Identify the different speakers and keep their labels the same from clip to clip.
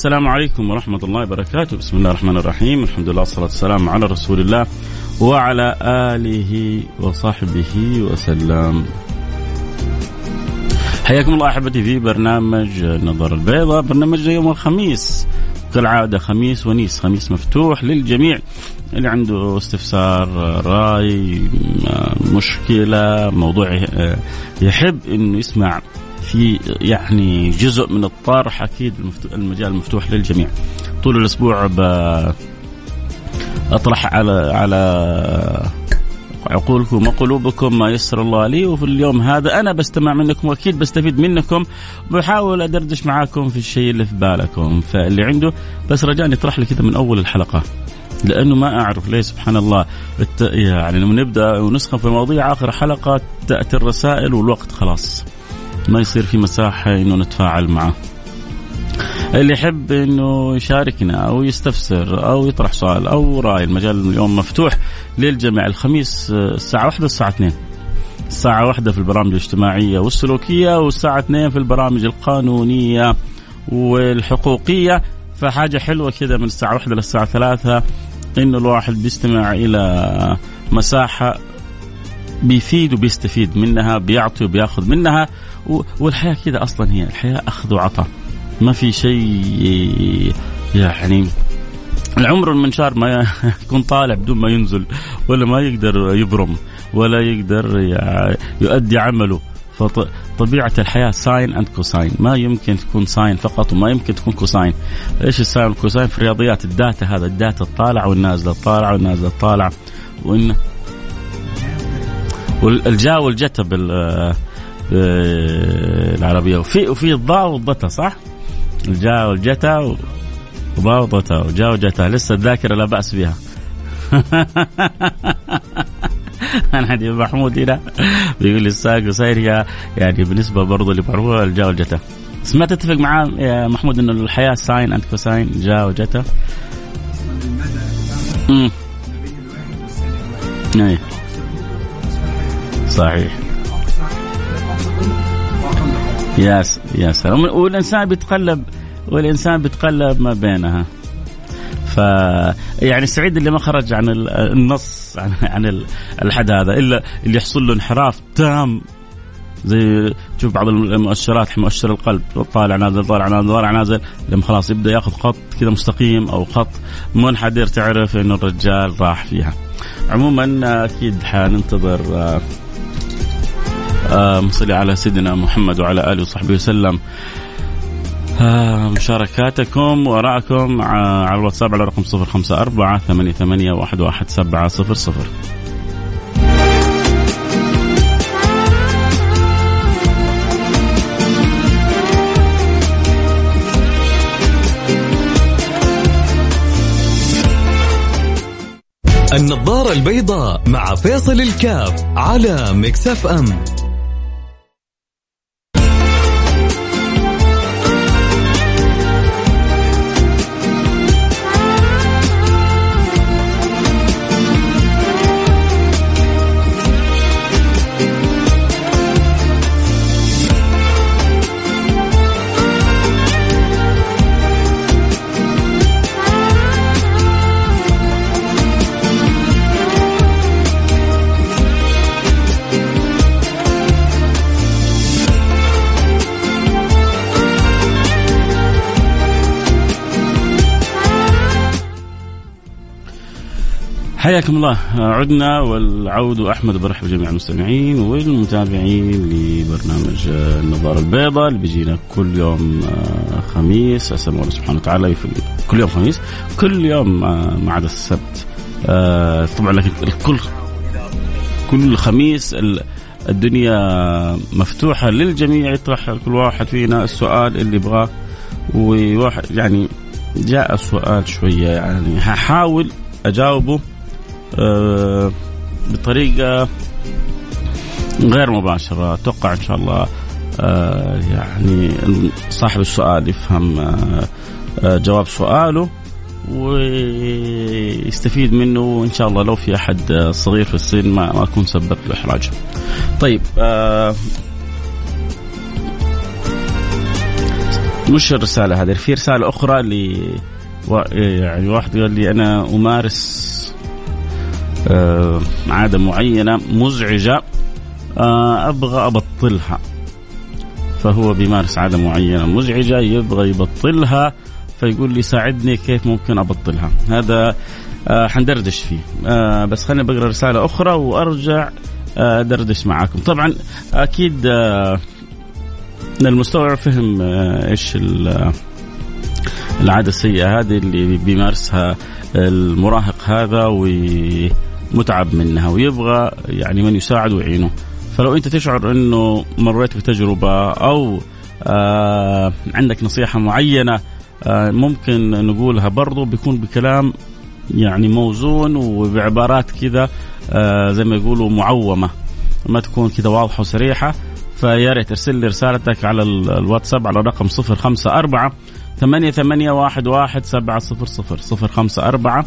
Speaker 1: السلام عليكم ورحمة الله وبركاته. بسم الله الرحمن الرحيم. الحمد لله والصلاة والسلام على رسول الله وعلى آله وصحبه وسلم. حياكم الله أحبتي في برنامج نظر البيضاء برنامج يوم الخميس. كالعادة خميس ونيس. خميس مفتوح للجميع. اللي عنده استفسار رأي مشكلة موضوع يحب إنه يسمع. في يعني جزء من الطرح أكيد المجال مفتوح للجميع. طول الأسبوع ب أطرح على على عقولكم وقلوبكم ما يسر الله لي وفي اليوم هذا أنا بستمع منكم وأكيد بستفيد منكم. بحاول أدردش معاكم في الشيء اللي في بالكم. فاللي عنده بس رجاء يطرح لي كذا من أول الحلقة. لأنه ما أعرف ليه سبحان الله يعني لما نبدأ ونسخن في مواضيع آخر حلقة تأتي الرسائل والوقت خلاص. ما يصير في مساحة إنه نتفاعل معه. اللي يحب إنه يشاركنا أو يستفسر أو يطرح سؤال أو رأي المجال اليوم مفتوح للجميع. الخميس الساعة واحدة والساعة اثنين. الساعة واحدة في البرامج الاجتماعية والسلوكية والساعة اثنين في البرامج القانونية والحقوقية. فحاجة حلوة كذا من الساعة واحدة للساعة ثلاثة إنه الواحد بيستمع إلى مساحة بيفيد وبيستفيد منها بيعطي وبياخذ منها. والحياة كذا أصلا هي الحياة أخذ وعطاء. ما في شيء يعني العمر المنشار ما يكون طالع بدون ما ينزل ولا ما يقدر يبرم ولا يقدر يؤدي عمله. فطبيعة الحياة sine and cosine ما يمكن تكون sine فقط وما يمكن تكون cosine إيش ال sine وال cosine في الرياضيات ال data هذا ال data الطالع والنازلة الطالع والنازلة الطالع وإن والجا والجتا بال العربية. وفي وفي الضاء والضتا صح؟ الجا والجتا وضاء وضتا. وجا وجتا. لسه الذاكرة لا بأس بها. أنا عندي محمود هنا. بيقول لي الساق وساير يعني بالنسبة برضه اللي بعرفوها الجا والجتا بس ما تتفق معاه يا محمود إنه الحياة ساين اند كوساين جا وجتا. امم صحيح. يا يا سلام. والإنسان بيتقلب والإنسان بيتقلب ما بينها. ف يعني سعيد اللي ما خرج عن النص عن عن الحد هذا إلا اللي يحصل له انحراف تام. زي تشوف بعض المؤشرات مؤشر القلب. طالع نازل طالع نازل طالع نازل. لما خلاص يبدأ يأخذ خط كذا مستقيم أو خط منحدر تعرف إنه الرجال راح فيها. عموما أكيد حننتظر مصلي على سيدنا محمد وعلى آله وصحبه وسلم. مشاركاتكم وراءكم على الواتساب على رقم 054 88 11700
Speaker 2: النظارة البيضاء مع فيصل الكاف على مكسف أم.
Speaker 1: حياكم الله عدنا والعود أحمد برحب جميع المستمعين والمتابعين لبرنامج النظارة البيضاء اللي بيجينا كل يوم آه، خميس. أسأل الله سبحانه وتعالى كل يوم خميس كل يوم آه، ما عدا السبت. آه، طبعا لكن الكل كل خميس الدنيا مفتوحة للجميع يطرح كل واحد فينا السؤال اللي يبغاه. وواحد يعني جاء السؤال شوية يعني هحاول أجاوبه آه، بطريقة غير مباشرة أتوقع إن شاء الله آه، يعني صاحب السؤال يفهم آه، جواب سؤاله ويستفيد منه وإن شاء الله لو في أحد صغير في السن ما أكون سببت له إحراج. طيب آه مش الرسالة هذه في رسالة أخرى ل يعني واحد قال لي أنا أمارس آه عادة معينة مزعجة آه أبغى أبطلها. فهو بيمارس عادة معينة مزعجة يبغى يبطلها فيقول لي ساعدني كيف ممكن أبطلها. هذا آه حندردش فيه. آه بس خليني بقرأ رسالة أخرى وأرجع آه دردش معاكم. طبعا أكيد آه المستوعب فهم آه إيش العادة السيئة هذه اللي بيمارسها المراهق هذا ومتعب منها ويبغى يعني من يساعد ويعينه. فلو أنت تشعر إنه مريت بتجربة أو آه عندك نصيحة معينة آه ممكن نقولها برضو بيكون بكلام يعني موزون وبعبارات كذا آه زي ما يقولوا معومة. ما تكون كذا واضحة وصريحة. فيا ريت ارسل لي رسالتك على الواتساب على رقم 054 ثمانية ثمانية واحد واحد سبعة صفر صفر صفر خمسة أربعة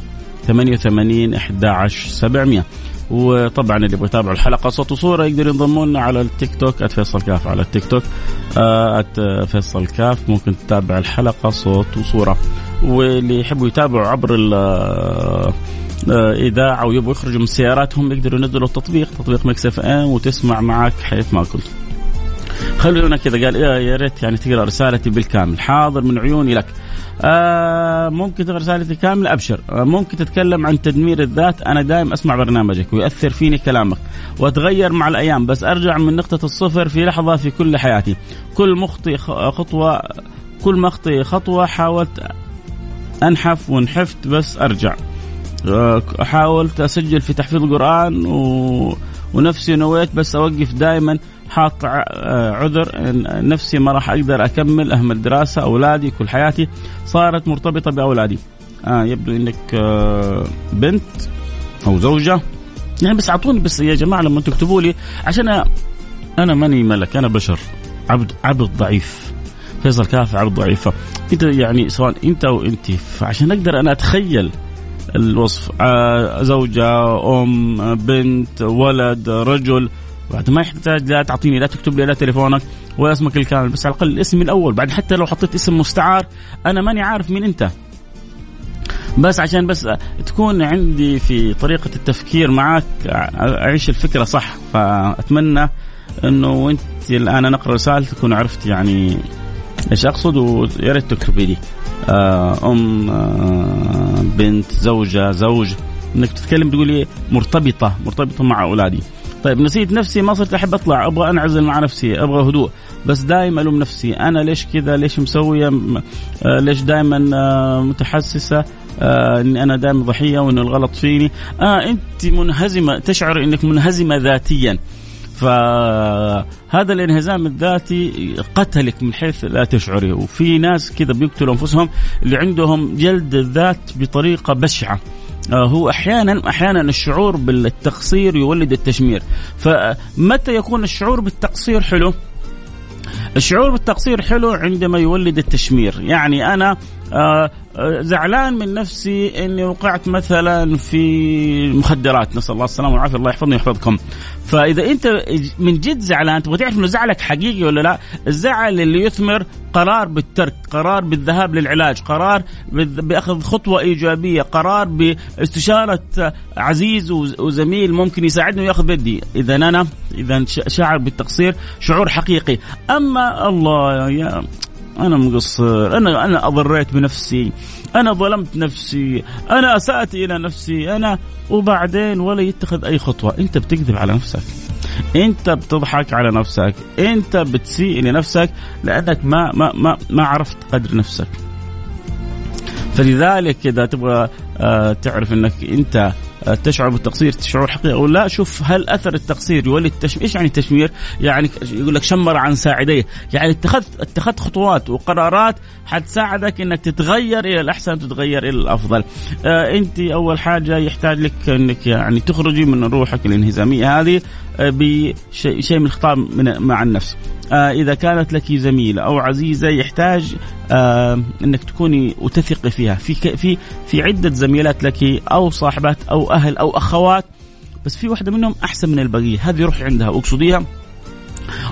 Speaker 1: ثمانية وثمانين إحدى عشر سبعمية. وطبعا اللي يبغى يتابع الحلقة صوت وصورة يقدر ينضموا لنا على التيك توك @فيصل كاف على التيك توك @فيصل كاف. ممكن تتابع الحلقة صوت وصورة. واللي يحبوا يتابعوا عبر الاذاعه ويبغوا يخرجوا من سياراتهم يقدروا ينزلوا التطبيق تطبيق Mix FM وتسمع معك حيث ما كنت. خلونا كذا قال يا ريت يعني تقرأ رسالتي بالكامل. حاضر من عيوني لك. آه ممكن تقرأ رسالتي كامله أبشر. آه ممكن تتكلم عن تدمير الذات؟ أنا دائما أسمع برنامجك ويؤثر فيني كلامك وأتغير مع الأيام بس أرجع من نقطة الصفر في لحظة في كل حياتي. كل مخطئ خطوة كل ما اخطئ خطوة حاولت أنحف ونحفت بس أرجع. آه حاولت أسجل في تحفيظ القرآن و... ونفسي نويت بس أوقف دائما حاط آه، عذر نفسي ما راح أقدر أكمل أهمل دراسة أولادي كل حياتي صارت مرتبطة بأولادي. آه يبدو إنك آه بنت أو زوجة. يعني بس أعطوني بس يا جماعة لما تكتبوا لي عشان أنا ماني ملك أنا بشر عبد عبد ضعيف. فيصل كافي عبد ضعيفة. أنت يعني سواء أنت أو أنت فعشان أقدر أنا أتخيل الوصف آه زوجة أم بنت ولد رجل بعد ما يحتاج لا تعطيني لا تكتب لي لا تليفونك ولا اسمك الكامل بس على الأقل الاسم الأول. بعد حتى لو حطيت اسم مستعار أنا ماني عارف مين أنت. بس عشان بس تكون عندي في طريقة التفكير معك أعيش الفكرة صح. فأتمنى أنه وأنت الآن نقرأ رسالة تكون عرفت يعني إيش أقصد ويا ريت تكتبي لي. آه، أم آه، بنت زوجة زوج. إنك تتكلم تقولي مرتبطة مرتبطة مع أولادي. طيب نسيت نفسي ما صرت أحب أطلع أبغى أنعزل مع نفسي أبغى هدوء. بس دائما ألوم نفسي. أنا ليش كذا؟ ليش مسويه آه ليش دائما آه متحسسة آه إني أنا دائما ضحية وإن الغلط فيني؟ آه أنت منهزمة تشعر إنك منهزمة ذاتيا. فهذا الانهزام الذاتي قتلك من حيث لا تشعري. وفي ناس كذا بيقتلوا أنفسهم اللي عندهم جلد الذات بطريقة بشعة. آه، هو أحيانا أحيانا الشعور بالتقصير يولد التشمير. فمتى يكون الشعور بالتقصير حلو؟ الشعور بالتقصير حلو عندما يولد التشمير. يعني أنا آه، آه، زعلان من نفسي إني وقعت مثلا في مخدرات. نسأل الله السلامة والعافية. الله يحفظني ويحفظكم. فإذا أنت من جد زعلان تبغى تعرف إنه زعلك حقيقي ولا لا؟ الزعل اللي يثمر قرار بالترك قرار بالذهاب للعلاج قرار بأخذ خطوة إيجابية قرار باستشارة عزيز وزميل ممكن يساعدني ويأخذ بيدي. إذا أنا إذا شعر بالتقصير شعور حقيقي. أما الله يا أنا مقصر أنا أنا أضريت بنفسي أنا ظلمت نفسي أنا أسأت إلى نفسي أنا وبعدين ولا يتخذ أي خطوة. أنت بتكذب على نفسك. أنت بتضحك على نفسك. أنت بتسيء لنفسك لأنك ما ما ما ما عرفت قدر نفسك. فلذلك إذا تبغى آه، تعرف إنك أنت تشعر بالتقصير شعور حقيقي أو لا شوف هل أثر التقصير يولد التشمير إيش يعني التشمير؟ يعني يقول لك شمر عن ساعديه، يعني اتخذت اتخذت خطوات وقرارات حتساعدك إنك تتغير إلى الأحسن تتغير إلى الأفضل. آه أنت أول حاجة يحتاج لك إنك يعني تخرجي من روحك الانهزامية هذه آه بشيء شيء من الخطاب مع النفس. آه إذا كانت لك زميلة أو عزيزة يحتاج آه إنك تكوني وتثقي فيها. في في في عدة زميلات لك أو صاحبات أو أهل أو أخوات بس في واحدة منهم أحسن من البقية. هذه روحي عندها واقصديها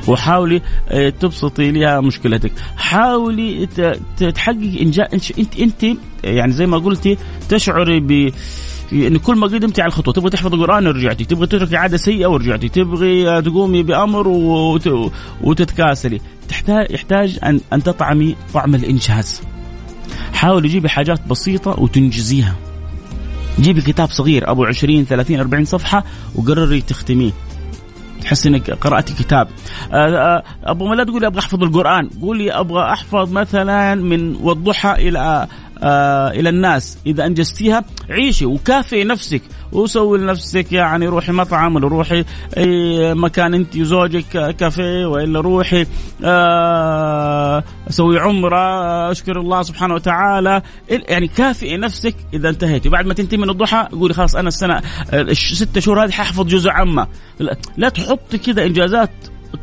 Speaker 1: وحاولي آه، تبسطي لها مشكلتك. حاولي تحققي انجاز انت إنت يعني زي ما قلتي تشعري ب ان كل ما قدمتي على الخطوة تبغي تحفظ القرآن ورجعتي تبغي تتركي عادة سيئة ورجعتي تبغي تقومي بأمر وتتكاسلي. تحتاج يحتاج ان أن تطعمي طعم الإنجاز. حاولي جيبي حاجات بسيطة وتنجزيها. جيبي كتاب صغير أبو 20 30 40 صفحة وقرري تختميه. تحس إنك قرات كتاب. آه، آه، أبو ما لا تقولي أبغى أحفظ القرآن. قولي أبغى أحفظ مثلا من والضحى إلى إلى الناس. إذا أنجزتيها عيشي وكافئي نفسك. وسوي لنفسك يعني روحي مطعم ولا روحي مكان أنت وزوجك كافيه وإلا روحي. آه سوي عمرة. أشكر الله سبحانه وتعالى. يعني كافئي نفسك إذا انتهيتي. بعد ما تنتهي من الضحى قولي خلاص أنا السنة الست شهور هذه ححفظ جزء عامة. لا تحطي كذا إنجازات.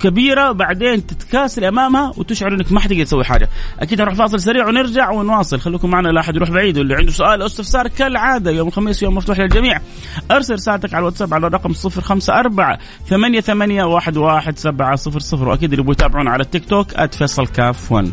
Speaker 1: كبيرة وبعدين تتكاسل أمامها وتشعر إنك ما حتقدر تسوي حاجة. أكيد نروح فاصل سريع ونرجع ونواصل. خليكم معنا لا أحد يروح بعيد واللي عنده سؤال أو استفسار كالعادة. يوم الخميس يوم مفتوح للجميع. أرسل رسالتك على الواتساب على الرقم 054 ثمانية ثمانية واحد واحد سبعة صفر صفر. وأكيد اللي يتابعونا على التيك توك @فيصل كاف 1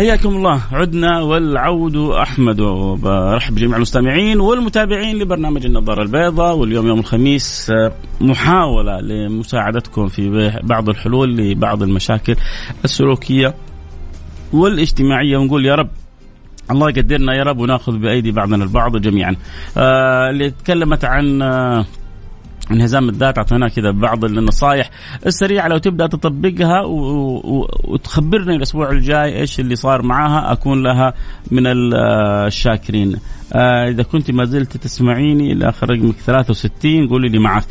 Speaker 1: حياكم الله. عدنا والعود أحمد. وبرحب بجميع المستمعين والمتابعين لبرنامج النظارة البيضاء. واليوم يوم الخميس محاولة لمساعدتكم في بعض الحلول لبعض المشاكل السلوكية والاجتماعية. ونقول يا رب الله يقدرنا يا رب وناخذ بأيدي بعضنا البعض جميعا. آه اللي تكلمت عن آه انهزام الذات أعطيناه كذا بعض النصائح السريعة. لو تبدأ تطبقها وتخبرني الأسبوع الجاي إيش اللي صار معاها أكون لها من الشاكرين. آه إذا كنت ما زلت تسمعيني إلى آخر رقمك 63 قولي لي معك.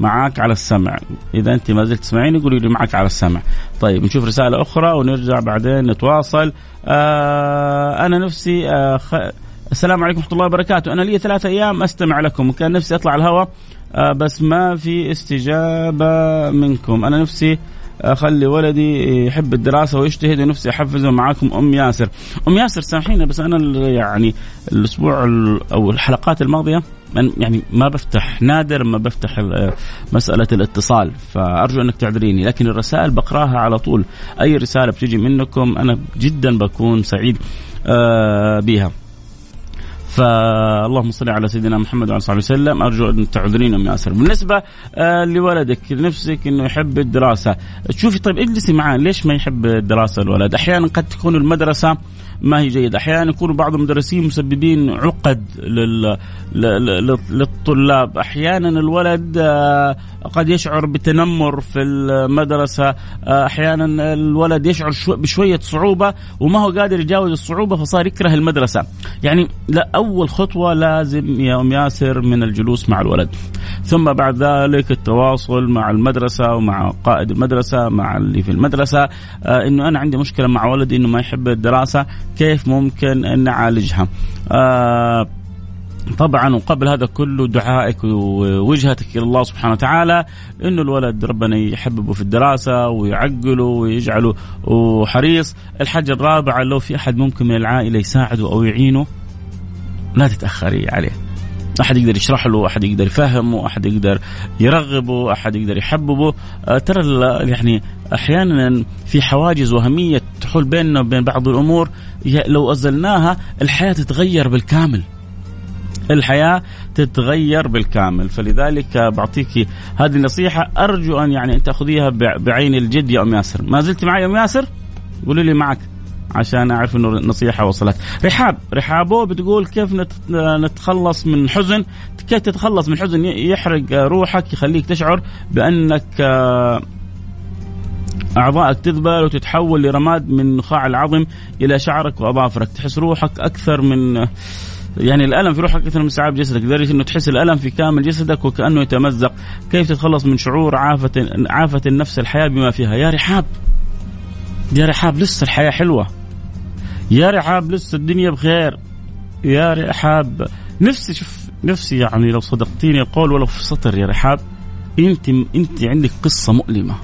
Speaker 1: معك على السمع. إذا أنت ما زلت تسمعيني قولي لي معك على السمع. طيب نشوف رسالة أخرى ونرجع بعدين نتواصل. آه أنا نفسي آه خ... السلام عليكم ورحمة الله وبركاته. أنا لي ثلاثة أيام أستمع لكم. وكان نفسي أطلع الهواء بس ما في استجابة منكم. أنا نفسي أخلي ولدي يحب الدراسة ويجتهد ونفسي أحفزه معاكم. أم ياسر. أم ياسر سامحيني بس أنا يعني الأسبوع أو الحلقات الماضية يعني ما بفتح نادر ما بفتح مسألة الاتصال فأرجو أنك تعذريني. لكن الرسائل بقراها على طول. أي رسالة بتجي منكم أنا جدا بكون سعيد آه، بها. فاللهم صل على سيدنا محمد وعلى صحبه وسلم. أرجو أن تعذرين ام ياسر بالنسبة آه، لولدك نفسك إنه يحب الدراسة. شوفي طيب اجلسي معاه. ليش ما يحب الدراسة الولد؟ أحيانا قد تكون المدرسة ما هي جيدة. أحيانا يكون بعض المدرسين مسببين عقد لل... للطلاب. أحيانا الولد آه، قد يشعر بتنمر في المدرسة. آه، أحيانا الولد يشعر بشوية صعوبة وما هو قادر يجاوز الصعوبة فصار يكره المدرسة. يعني لا أول خطوة لازم يا ام ياسر من الجلوس مع الولد. ثم بعد ذلك التواصل مع المدرسة ومع قائد المدرسة مع اللي في المدرسة. آه إنه أنا عندي مشكلة مع ولدي إنه ما يحب الدراسة. كيف ممكن نعالجها. آه طبعا وقبل هذا كله دعائك ووجهتك إلى الله سبحانه وتعالى إنه الولد ربنا يحببه في الدراسة ويعقله ويجعله حريص، الحاجة الرابعة لو في أحد ممكن من العائلة يساعده أو يعينه لا تتأخري عليه. أحد يقدر يشرح له، أحد يقدر يفهمه، أحد يقدر يرغبه، أحد يقدر يحببه، أه ترى يعني أحيانا في حواجز وهمية تحول بيننا وبين بعض الأمور لو أزلناها الحياة تتغير بالكامل. الحياة تتغير بالكامل. فلذلك بعطيك هذه النصيحة. أرجو أن يعني أن تأخذيها بعين الجد يا أم ياسر. ما زلت معي يا أم ياسر؟ قولي لي معك عشان أعرف إنه النصيحة وصلت. رحاب رحابو بتقول كيف نتخلص من حزن؟ كيف تتخلص من حزن؟ يحرق روحك يخليك تشعر بأنك آه، أعضائك تذبل وتتحول لرماد من نخاع العظم إلى شعرك وأظافرك. تحس روحك أكثر من يعني الألم في روحك أكثر من سعاب جسدك. لدرجه إنه تحس الألم في كامل جسدك وكأنه يتمزق. كيف تتخلص من شعور عافة عافة النفس الحياة بما فيها؟ يا رحاب. يا رحاب لسه الحياة حلوة. يا رحاب لسه الدنيا بخير. يا رحاب. نفسي شوف نفسي يعني لو صدقتيني القول ولو في سطر يا رحاب أنت أنت عندك قصة مؤلمة.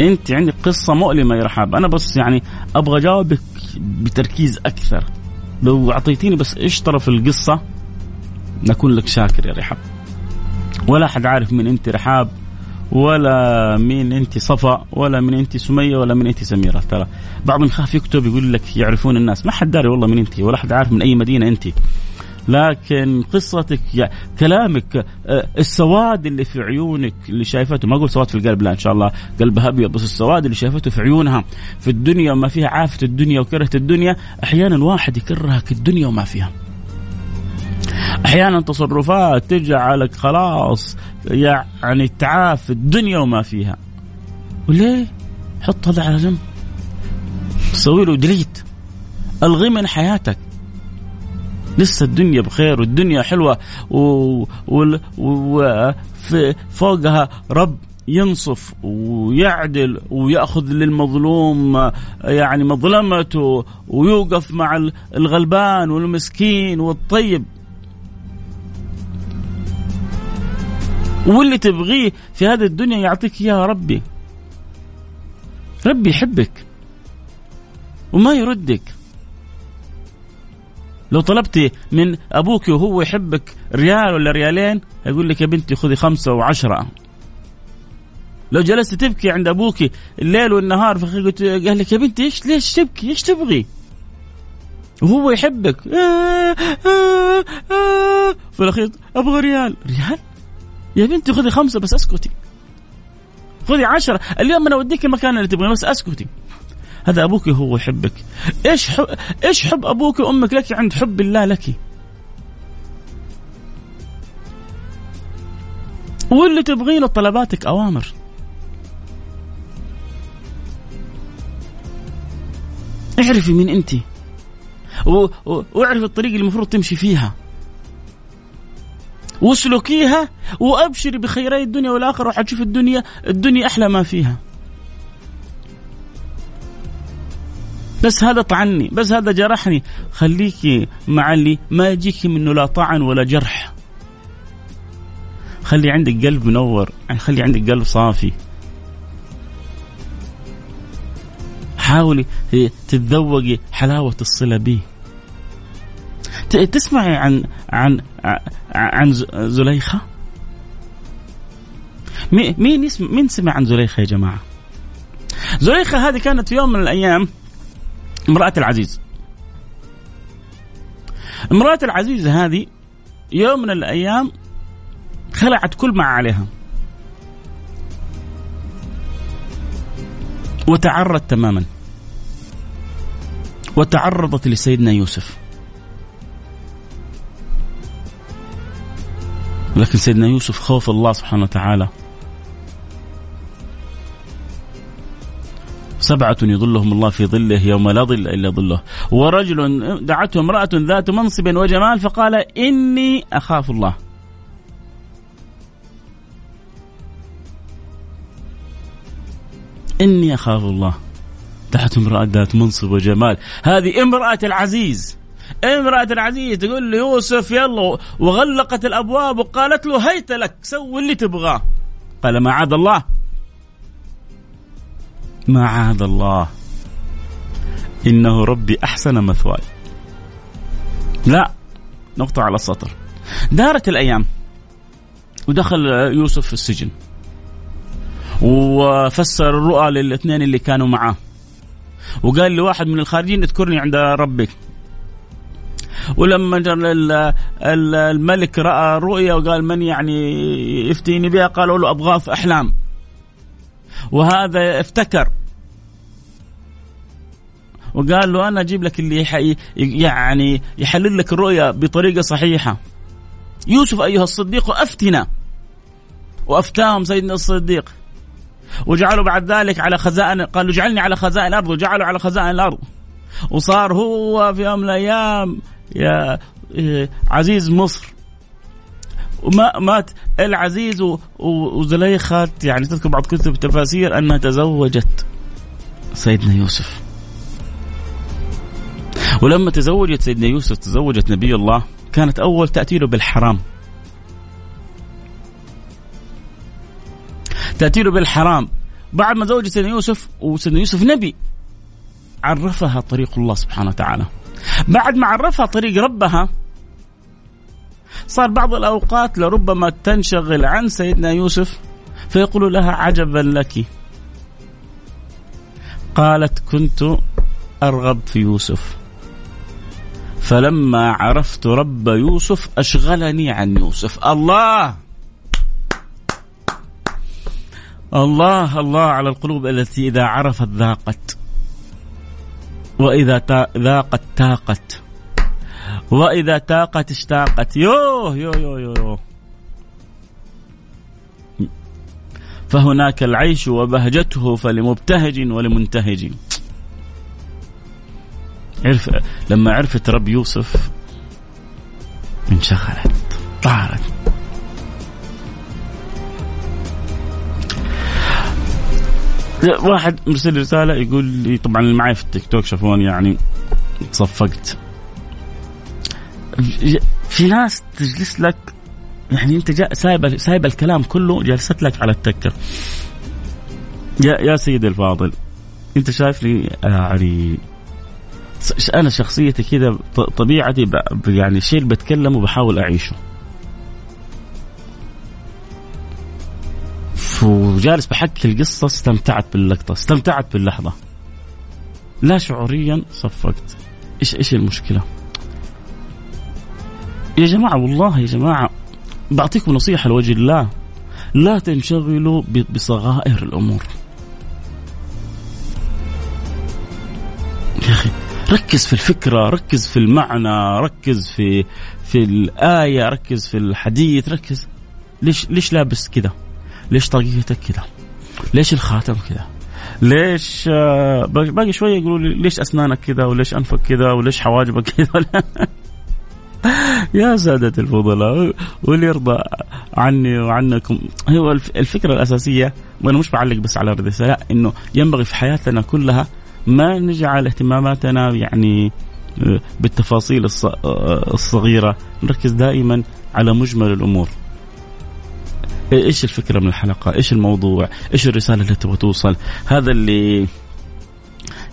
Speaker 1: أنت عندك قصة مؤلمة يا رحاب. أنا بس يعني أبغى أجاوبك بتركيز أكثر. لو أعطيتيني بس إيش طرف القصة نكون لك شاكر يا رحاب. ولا حد عارف من أنت رحاب ولا مين أنت صفا ولا من أنت سمية ولا من أنت سميرة. ترى بعضهم يخاف يكتب يقول لك يعرفون الناس. ما حد داري والله من أنت ولا حد عارف من أي مدينة أنت. لكن قصتك كلامك آه، السواد اللي في عيونك اللي شايفته ما أقول سواد في القلب لا إن شاء الله قلبها أبيض بس السواد اللي شايفته في عيونها في الدنيا وما فيها عافية الدنيا وكرهت الدنيا أحيانا واحد يكرهك الدنيا وما فيها. أحيانا تصرفات تجعلك خلاص يعني تعاف الدنيا وما فيها. وليه؟ حط هذا على جنب. سوي له ديليت ألغي من حياتك. لسه الدنيا بخير والدنيا حلوة وفوقها رب ينصف ويعدل ويأخذ للمظلوم يعني مظلمته ويوقف مع الغلبان والمسكين والطيب. واللي تبغيه في هذه الدنيا يعطيك اياه ربي. ربي يحبك وما يردك. لو طلبتي من أبوك وهو يحبك ريال ولا ريالين يقول لك يا بنتي خذي خمسة وعشرة لو جلست تبكي عند أبوك الليل والنهار فقلت قال لك يا بنتي إيش ليش تبكي؟ إيش تبغي؟ وهو يحبك آه آه آه في الأخير أبغى ريال، ريال؟ يا بنتي خذي خمسة بس أسكتي. خذي عشرة اليوم أنا أوديك المكان اللي تبغيه بس أسكتي. هذا أبوك هو يحبك. إيش حب إيش حب أبوك وأمك لك عند حب الله لك؟ واللي تبغينه طلباتك أوامر. اعرفي مين أنت. واعرفي الطريق اللي المفروض تمشي فيها. واسلكيها وأبشري بخيري الدنيا والآخرة وحتشوف الدنيا الدنيا أحلى ما فيها. بس هذا طعني بس هذا جرحني. خليكي مع اللي ما يجيك منه لا طعن ولا جرح. خلي عندك قلب منور يعني خلي عندك قلب صافي. حاولي تتذوقي حلاوة الصلة به. تسمعي عن عن عن زليخة؟ مين يسمع مين سمع عن زليخة يا جماعة؟ زليخة هذه كانت في يوم من الأيام امرأة العزيز. امرأة العزيز هذه يوم من الأيام خلعت كل ما عليها. وتعرت تماما. وتعرضت لسيدنا يوسف. لكن سيدنا يوسف خوف الله سبحانه وتعالى. سبعة يظلهم الله في ظله يوم لا ظل إلا ظله. ورجل دعته امرأة ذات منصب وجمال فقال إني أخاف الله. إني أخاف الله. تحت امرأة ذات منصب وجمال. هذه امرأة العزيز. امرأة العزيز تقول له يوسف يلا وغلقت الأبواب وقالت له هيت لك سوي اللي تبغاه. قال ما عاد الله. ما عاد الله. إنه ربي أحسن مثواي. لا نقطة على السطر. دارت الأيام. ودخل يوسف في السجن. وفسر الرؤى للاثنين اللي كانوا معاه. وقال لواحد من الخارجين اذكرني عند ربك. ولما الملك رأى رؤيا وقال من يعني يفتيني بها؟ قالوا له اضغاث أحلام. وهذا افتكر. وقال له أنا أجيب لك اللي يعني يحلل لك الرؤيا بطريقة صحيحة. يوسف أيها الصديق أفتنا. وأفتاهم سيدنا الصديق. وجعلوا بعد ذلك على خزائن قالوا اجعلني على خزائن الأرض. وجعلوا على خزائن الأرض. وصار هو في يوم من الأيام يا إيه، عزيز مصر. وما مات. العزيز وزليخة يعني تذكر بعض كتب التفاسير أنها تزوجت سيدنا يوسف. ولما تزوجت سيدنا يوسف تزوجت نبي الله كانت أول تاتي له بالحرام. تأتي له بالحرام. بعد ما زوجت سيدنا يوسف وسيدنا يوسف نبي عرفها طريق الله سبحانه وتعالى. بعد ما عرفها طريق ربها صار بعض الأوقات لربما تنشغل عن سيدنا يوسف فيقول لها عجبا لك. قالت كنت أرغب في يوسف. فلما عرفت رب يوسف أشغلني عن يوسف. الله! الله! الله! على القلوب التي إذا عرفت ذاقت. وإذا ذاقت تاقت. وإذا تاقت اشتاقت. يوه يو يو يو, يو. فهناك العيش وبهجته فلمبتهج ولمنتهج. عرف لما عرفت رب يوسف انشغلت طارت. واحد مرسل رسالة يقول لي طبعا اللي معي في التيك توك شافوني يعني تصفقت. في ناس تجلس لك يعني أنت سايب سايب الكلام كله جالست لك على التكة. يا يا سيدي الفاضل أنت شايف لي يعني أنا شخصيتي كذا طبيعتي يعني الشيء اللي بتكلمه بحاول أعيشه. وجالس بحكي القصة استمتعت باللقطة استمتعت باللحظة. لا شعوريا صفقت. إيش إيش المشكلة؟ يا جماعة والله يا جماعة بعطيكم نصيحة لوجه الله. لا تنشغلوا بصغائر الأمور. يا أخي ركز في الفكرة ركز في المعنى ركز في في الآية ركز في الحديث ركز. ليش ليش لابس كذا ليش طاقيتك كذا ليش الخاتم كذا ليش آه، باقي شوية يقولوا لي ليش أسنانك كذا وليش أنفك كذا وليش حواجبك كذا يا سادة الفضلاء واللي يرضى عني وعنكم هو الفكرة الأساسية وأنا مش بعلق بس على الرسالة لا إنه ينبغي في حياتنا كلها ما نجعل اهتماماتنا يعني آه، بالتفاصيل آه، الصغيرة نركز دائما على مجمل الأمور إيش الفكرة من الحلقة؟ إيش الموضوع؟ إيش الرسالة اللي تبغى توصل؟ هذا اللي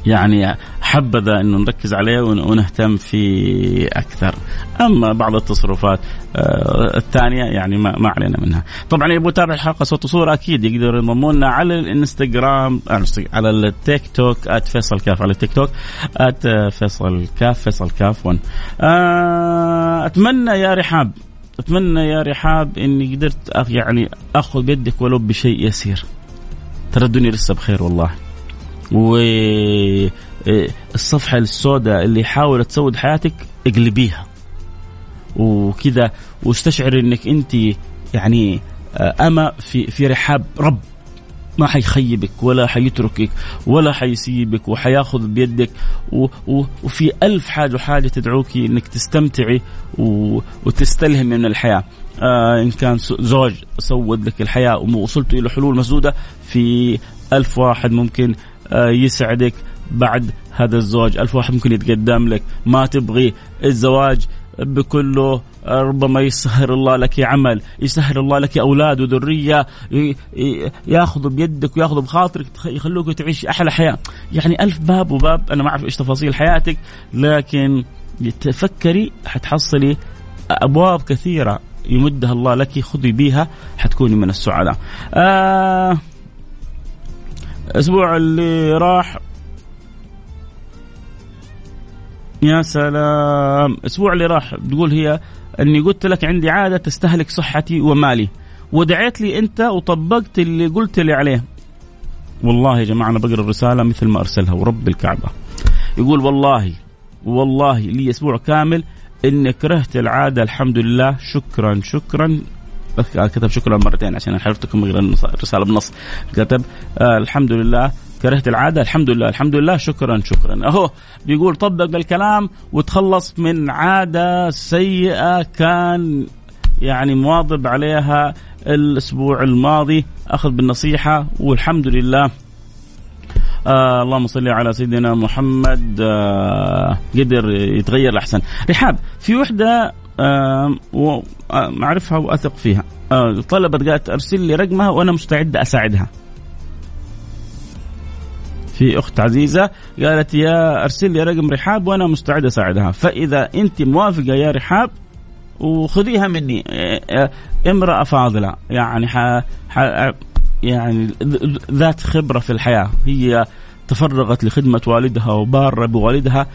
Speaker 1: يعني حبذا انه نركز عليه ونهتم فيه أكثر. أما بعض التصرفات آه الثانية يعني ما, ما علينا منها. طبعا اللي يبغى يتابع الحلقة صوت وصورة أكيد يقدر ينضموا لنا على الإنستغرام على التيك توك @فيصل كاف على التيك توك @فيصل كاف فيصل كاف 1. آه أتمنى يا رحاب أتمنى يا رحاب إني قدرت يعني أخذ بيدك ولو بشيء يسير ترى الدنيا لسه بخير والله و الصفحة السوداء اللي حاولت تسود حياتك اقلبيها. وكذا واستشعر إنك أنت يعني اما في في رحاب رب. ما حيخيبك ولا حيتركك ولا حيسيبك وحياخذ بيدك. و و وفي ألف حاجة وحاجة تدعوك إنك تستمتعي وتستلهمي من الحياة. آه إن كان زوج سود لك الحياة ووصلت إلى حلول مسدودة في ألف واحد ممكن آه يسعدك بعد هذا الزوج ألف واحد ممكن يتقدم لك. ما تبغي الزواج بكله ربما يسهر الله لك عمل يسهر الله لك أولاد وذرية ياخذوا بيدك وياخذوا بخاطرك يخلوك تعيش أحلى حياة. يعني ألف باب وباب. أنا ما أعرف إيش تفاصيل حياتك لكن تفكري حتحصلي أبواب كثيرة يمدها الله لك خذي بيها حتكوني من السعداء. آه الأسبوع اللي راح. يا سلام. الأسبوع اللي راح تقول هي أني قلت لك عندي عادة تستهلك صحتي ومالي. ودعيت لي أنت وطبقت اللي قلت لي عليه. والله يا جماعة أنا بقرأ الرسالة مثل ما أرسلها. ورب الكعبة. يقول والله والله لي أسبوع كامل إني كرهت العادة الحمد لله. شكرا شكرا. كتب شكرا مرتين عشان حرفتكم الرساله بنص. كتب آه الحمد لله. كرهت العادة؟ الحمد لله. الحمد لله. شكرا شكرا. أهو بيقول طبق الكلام وتخلص من عادة سيئة كان يعني مواظب عليها الأسبوع الماضي. أخذ بالنصيحة والحمد لله. آه اللهم صل على سيدنا محمد. آه قدر يتغير الاحسن رحاب في وحدة آه وأعرفها وأثق فيها. آه طلبت قالت أرسل لي رقمها وأنا مستعده أساعدها. في أخت عزيزة قالت يا أرسل لي رقم رحاب وأنا مستعد أساعدها. فإذا أنت موافقة يا رحاب وخذيها مني. امرأة فاضلة. يعني ح... ح... يعني ذات خبرة في الحياة. هي تفرغت لخدمة والدها وبارة بوالدها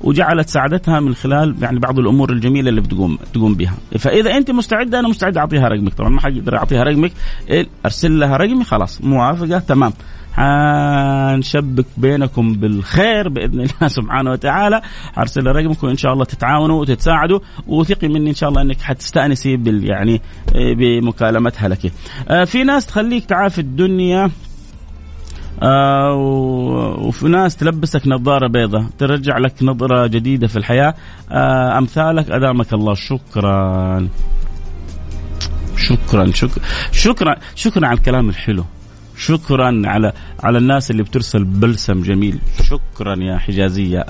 Speaker 1: وجعلت سعادتها من خلال يعني بعض الأمور الجميلة اللي بتقوم تقوم بها. فإذا أنت مستعدة أنا مستعد أعطيها رقمك. طبعا ما حقدر أعطيها رقمك. أرسل لها رقمي خلاص. موافقة؟ تمام. حنشبك بينكم بالخير بإذن الله سبحانه وتعالى. أرسل رقمك وان شاء الله تتعاونوا وتتساعدوا. وثقي مني إن شاء الله إنك حتستأنسي بال يعني بمكالمتها لك. آه، في ناس تخليك تعافي الدنيا. آه وفي ناس تلبسك نظارة بيضة ترجع لك نظرة جديدة في الحياة. آه أمثالك أدامك الله. شكرا. شكرا شكرا شكرا شكرا على الكلام الحلو. شكرا على على الناس اللي بترسل بلسم جميل. شكرا يا حجازية.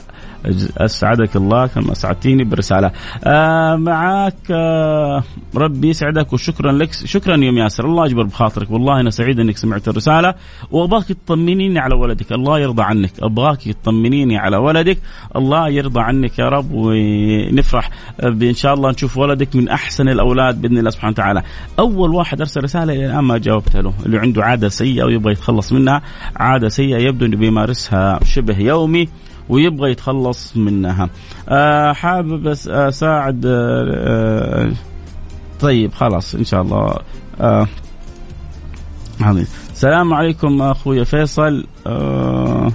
Speaker 1: أسعدك الله كما أسعدتيني بالرساله آه معك آه ربي يسعدك وشكرا لك. شكرا يوم ياسر. الله يجبر بخاطرك. والله أنا سعيد إنك سمعت الرسالة. وأبغاك تطمنيني على ولدك. الله يرضى عنك. أبغاك تطمنيني على ولدك. الله يرضى عنك يا رب. ونفرح بإن شاء الله نشوف ولدك من أحسن الأولاد بإذن الله سبحانه وتعالى. أول واحد أرسل رسالة إلى الآن ما جاوبت له. اللي عنده عادة سيئة. ويبغى يتخلص منها عادة سيئة يبدو إنه بيمارسها شبه يومي ويبغى يتخلص منها. آه حابب اساعد آه آه طيب خلاص إن شاء الله. آه السلام عليكم أخوي فيصل. آه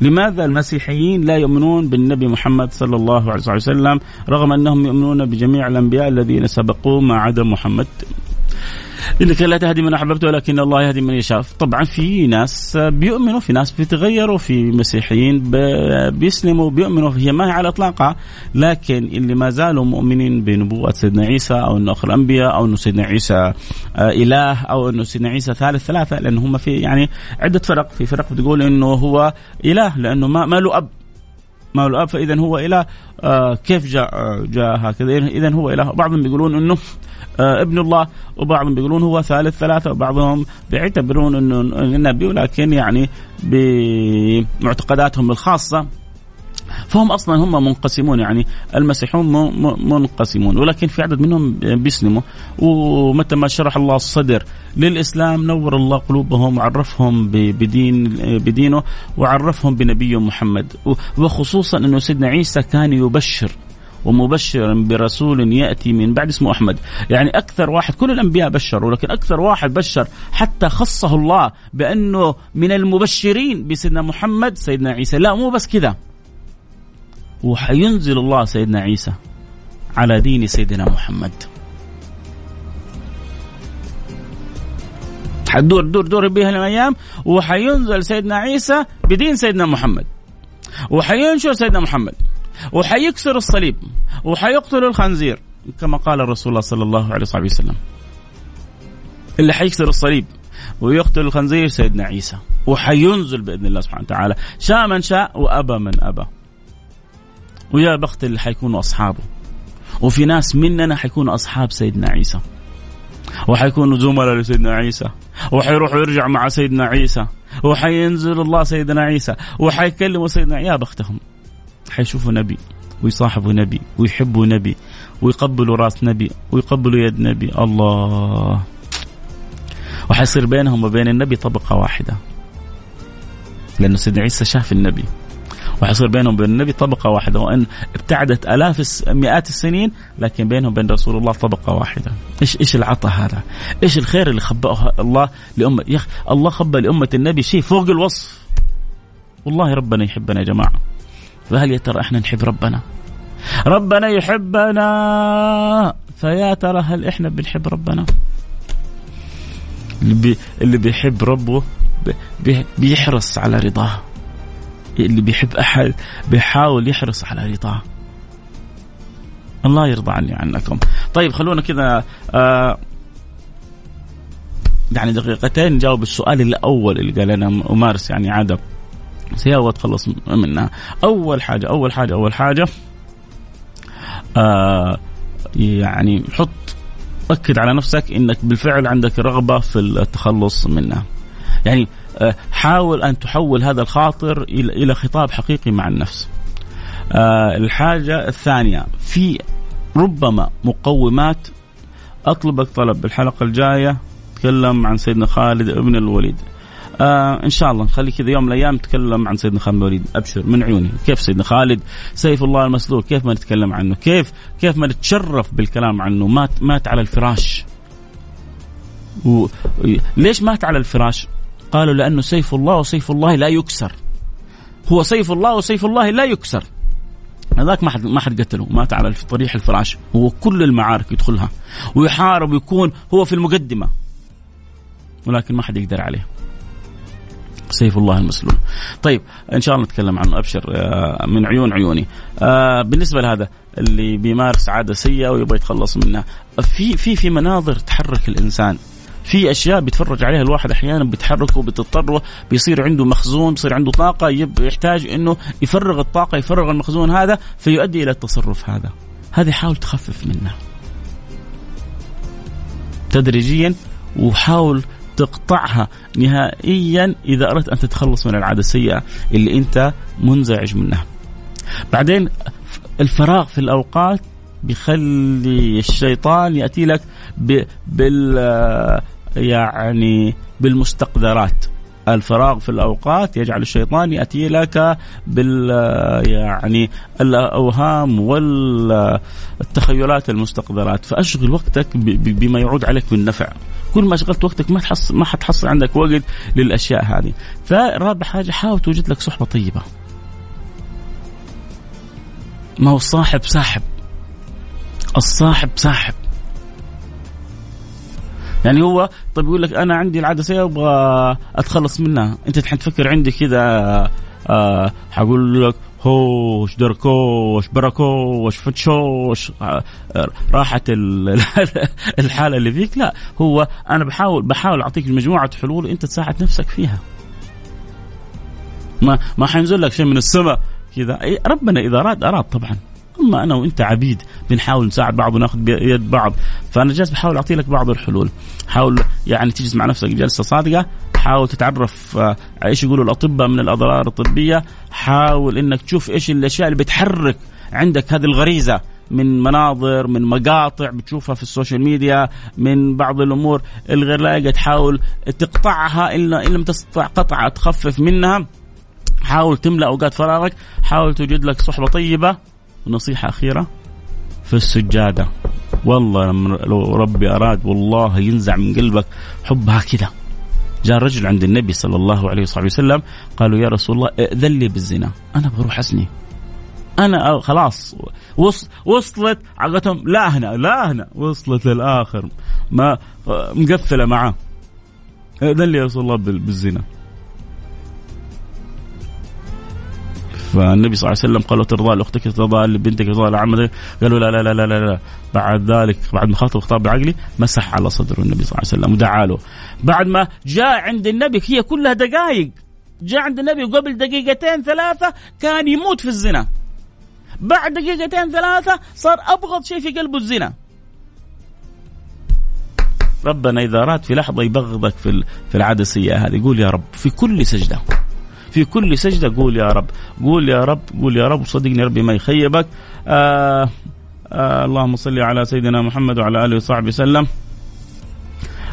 Speaker 1: لماذا المسيحيين لا يؤمنون بالنبي محمد صلى الله عليه وسلم رغم أنهم يؤمنون بجميع الأنبياء الذين سبقوه ما عدا محمد؟ انك لا تهدي من أحببت ولكن الله يهدي من يشاء. طبعا في ناس بيؤمنوا في ناس بيتغيروا في مسيحيين بيسلموا بيؤمنوا. هي ما هي على إطلاقها لكن اللي ما زالوا مؤمنين بنبوة سيدنا عيسى أو إنه اخر الأنبياء أو إنه سيدنا عيسى آه، إله أو إنه سيدنا عيسى ثالث ثلاثة لأن هم في يعني عدة فرق. في فرق بتقول إنه هو إله لأنه ما, ما له أب. ما له اب فاذا هو اله آه كيف جاء آه جاء هكذا؟ اذا هو اله بعضهم بيقولون إنه آه ابن الله وبعضهم بيقولون هو ثالث ثلاثة وبعضهم بيعتبرون إنه النبي ولكن يعني بمعتقداتهم الخاصة فهم أصلا هم منقسمون يعني المسيحيون منقسمون ولكن في عدد منهم بيسلموا. ومتى ما شرح الله الصدر للإسلام نور الله قلوبهم وعرفهم بدين بدينه وعرفهم بنبيه محمد. وخصوصا أنه سيدنا عيسى كان يبشر ومبشرا برسول يأتي من بعد اسمه أحمد. يعني أكثر واحد كل الأنبياء بشروا لكن أكثر واحد بشر حتى خصه الله بأنه من المبشرين بسيدنا محمد سيدنا عيسى. لا مو بس كذا. وحينزل الله سيدنا عيسى على دين سيدنا محمد. حتدور دور دور بها الأيام. وحينزل سيدنا عيسى بدين سيدنا محمد. وحينشر سيدنا محمد. وحيكسر الصليب. وحيقتل الخنزير. كما قال الرسول الله صلى الله عليه وسلم. اللي حيكسر الصليب ويقتل الخنزير سيدنا عيسى. وحينزل بإذن الله سبحانه وتعالى. شاء من شاء وأبى من أبى. ويا بخت اللي حيكونوا أصحابه. وفي ناس مننا حيكونوا أصحاب سيدنا عيسى. وحيكونوا زملاء لسيدنا عيسى. وحيروحوا يرجع مع سيدنا عيسى. وحينزل الله سيدنا عيسى. وحيكلموا سيدنا يا بختهم. حيشوفوا نبي ويصاحبوا نبي ويحبوا نبي ويقبلوا راس نبي ويقبلوا يد نبي. الله. وحيصير بينهم وبين النبي طبقة واحدة. لأنه سيدنا عيسى شاف النبي. وحيصير بينهم وبين النبي طبقة واحدة وإن ابتعدت آلاف مئات السنين لكن بينهم وبين رسول الله طبقة واحدة. إيش إيش العطاء هذا؟ إيش الخير اللي خبأه الله لأمة يخ الله خبأ لأمة النبي شيء فوق الوصف. والله ربنا يحبنا يا جماعة. فهل يا ترى إحنا نحب ربنا؟ ربنا يحبنا. فيا ترى هل إحنا بنحب ربنا؟ اللي, بي اللي بيحب ربه بي بيحرص على رضاه. اللي بيحب أحد بيحاول يحرص على رضاه. الله يرضى عني عنكم. طيب خلونا كذا آه يعني دقيقتين نجاوب السؤال الأول اللي قال أنا امارس يعني عاده سيئه واتخلص منها أول حاجة أول حاجة أول حاجة آه يعني حط أكد على نفسك إنك بالفعل عندك رغبة في التخلص منها. يعني حاول أن تحول هذا الخاطر إلى خطاب حقيقي مع النفس. آه، الحاجة الثانية في ربما مقومات أطلبك طلب. بالحلقة الجاية تكلم عن سيدنا خالد ابن الوليد. آه إن شاء الله نخلي كذا يوم من الأيام نتكلم عن سيدنا خالد الوليد. أبشر من عيوني. كيف سيدنا خالد؟ سيف الله المسلول. كيف ما نتكلم عنه؟ كيف كيف ما نتشرف بالكلام عنه؟ مات مات على الفراش. و... ليش مات على الفراش؟ قالوا لأنه سيف الله وسيف الله لا يكسر. هو سيف الله وسيف الله لا يكسر. هذاك ما حد ما حد قتله مات على طريح الفراش. هو كل المعارك يدخلها. ويحارب ويكون هو في المقدمة. ولكن ما حد يقدر عليه. سيف الله المسلول. طيب إن شاء الله نتكلم عنه أبشر آه، من عيون عيوني. آه، بالنسبة لهذا اللي بيمارس عادة سيئة ويبغى يتخلص منها. في في في مناظر تحرك الإنسان. في أشياء بيتفرج عليها الواحد أحيانا بيتحرك وبتضطر بيصير عنده مخزون بيصير عنده طاقة يحتاج إنه يفرغ الطاقة يفرغ المخزون هذا فيؤدي إلى التصرف هذا هذه حاول تخفف منه تدريجيا وحاول تقطعها نهائيا إذا أردت أن تتخلص من العادة السيئة اللي أنت منزعج منها. بعدين الفراغ في الأوقات بيخلي الشيطان يأتي لك بال يعني بالمستقدرات الفراغ في الأوقات يجعل الشيطان يأتي لك بال يعني الأوهام والتخيلات المستقدرات فأشغل وقتك بما يعود عليك بالنفع. كل ما شغلت وقتك ما تحصل ما حتحصل عندك وقت للأشياء هذه. فرابع حاجة حاول توجد لك صحبة طيبة. ما هو الصاحب ساحب. الصاحب ساحب. يعني هو طيب يقول لك أنا عندي العادة سيئه أبغى أتخلص منها. أنت حتفكر عندي كذا آه حقول لك هوش دركوش بركوش فتشوش آه راحت الحالة اللي فيك. لا هو أنا بحاول بحاول أعطيك مجموعه حلول أنت تساعد نفسك فيها. ما ما حينزل لك شيء من السماء كذا. ربنا إذا أراد أراد طبعا. اما أنا وإنت عبيد بنحاول نساعد بعض وناخذ بيد بعض. فأنا جالس بحاول أعطي لك بعض الحلول. حاول يعني تجلس مع نفسك جلسة صادقة حاول تتعرف آه، إيش يقولوا الأطباء من الأضرار الطبية. حاول إنك تشوف إيش الأشياء اللي بتحرك عندك هذه الغريزة من مناظر من مقاطع بتشوفها في السوشيال ميديا من بعض الأمور الغير لائقة. تحاول تقطعها إن لم تستطع قطعها تخفف منها. حاول تملأ أوقات فراغك. حاول توجد لك صحبة طيبة. ونصيحة أخيرة في السجادة. والله لو ربي أراد والله ينزع من قلبك حبها كذا. جاء رجل عند النبي صلى الله عليه وصحبه وسلم قالوا يا رسول الله ائذن لي بالزنا. أنا بروح أزني. أنا خلاص وصلت عقتهم لا هنا لا هنا. وصلت للآخر. ما مقفلة معاه ائذن لي يا رسول الله بالزنا. فالنبي صلى الله عليه وسلم قال ترضى لأختك ترضى لبنتك ترضى لعمتك. قالوا لا لا لا لا لا, لا. بعد ذلك بعد ما خاطب خطاب بعقلي مسح على صدر النبي صلى الله عليه وسلم ودعا له. بعد ما جاء عند النبي هي كلها دقائق جاء عند النبي قبل دقيقتين ثلاثة كان يموت في الزنا. بعد دقيقتين ثلاثة صار أبغض شيء في قلبه الزنا. ربنا إذا أراد في لحظة يبغضك في السيئة هذه يقول يا رب في كل سجدة. في كل سجدة قول يا رب قول يا رب قول يا رب وصدقني ربي ما يخيبك. آه آه اللهم صل على سيدنا محمد وعلى آله وصحبه وسلم.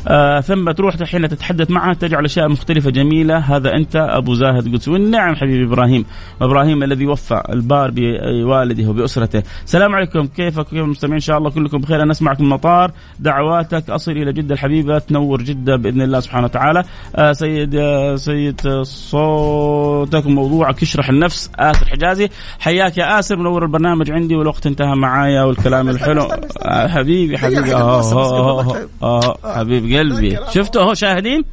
Speaker 1: آه ثم تروح حين تتحدث معها تجعل أشياء مختلفة جميلة. هذا أنت أبو زاهد قدس. والنعم حبيبي إبراهيم. إبراهيم الذي وفى البار بوالده وبأسرته. السلام عليكم. كيفك؟ كيف المستمعين؟ إن شاء الله كلكم بخير. أنا أسمعك من المطار دعواتك أصل إلى جدة الحبيبه تنور جدة بإذن الله سبحانه وتعالى. آه سيد آه سيد صوتك موضوعك يشرح النفس. آسر حجازي. حياك يا آسر. منور البرنامج عندي والوقت انتهى معايا والكلام الحلو. آه حبيبي حبيبي. آه آه آه, آه حبيبي. قلبي. شفتوا اهو شاهدين؟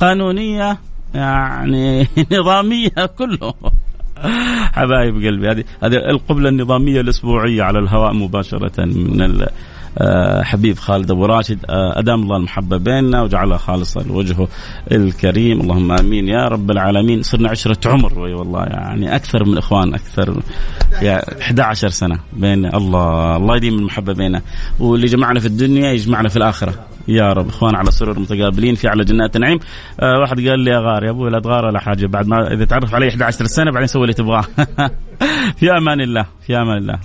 Speaker 1: قانونية يعني نظامية كله. حبايب قلبي هذه هذه القبلة النظامية الأسبوعية على الهواء مباشرة من حبيب خالد أبو راشد آه، أدام الله المحبة بيننا وجعلها خالصة لوجهه الكريم. اللهم آمين. يا رب العالمين صرنا عشرة عمر والله يعني أكثر من إخوان أكثر يعني 11 سنة بين الله الله يديم المحبة بيننا. واللي جمعنا في الدنيا يجمعنا في الآخرة. يا رب إخوان على سرور متقابلين في على جنات النعيم. آه واحد قال لي يا غار يا أبوي لا تغار ولا حاجة. بعد ما إذا تعرف علي 11 سنة بعدين سوي اللي تبغاه. في أمان الله في أمان الله.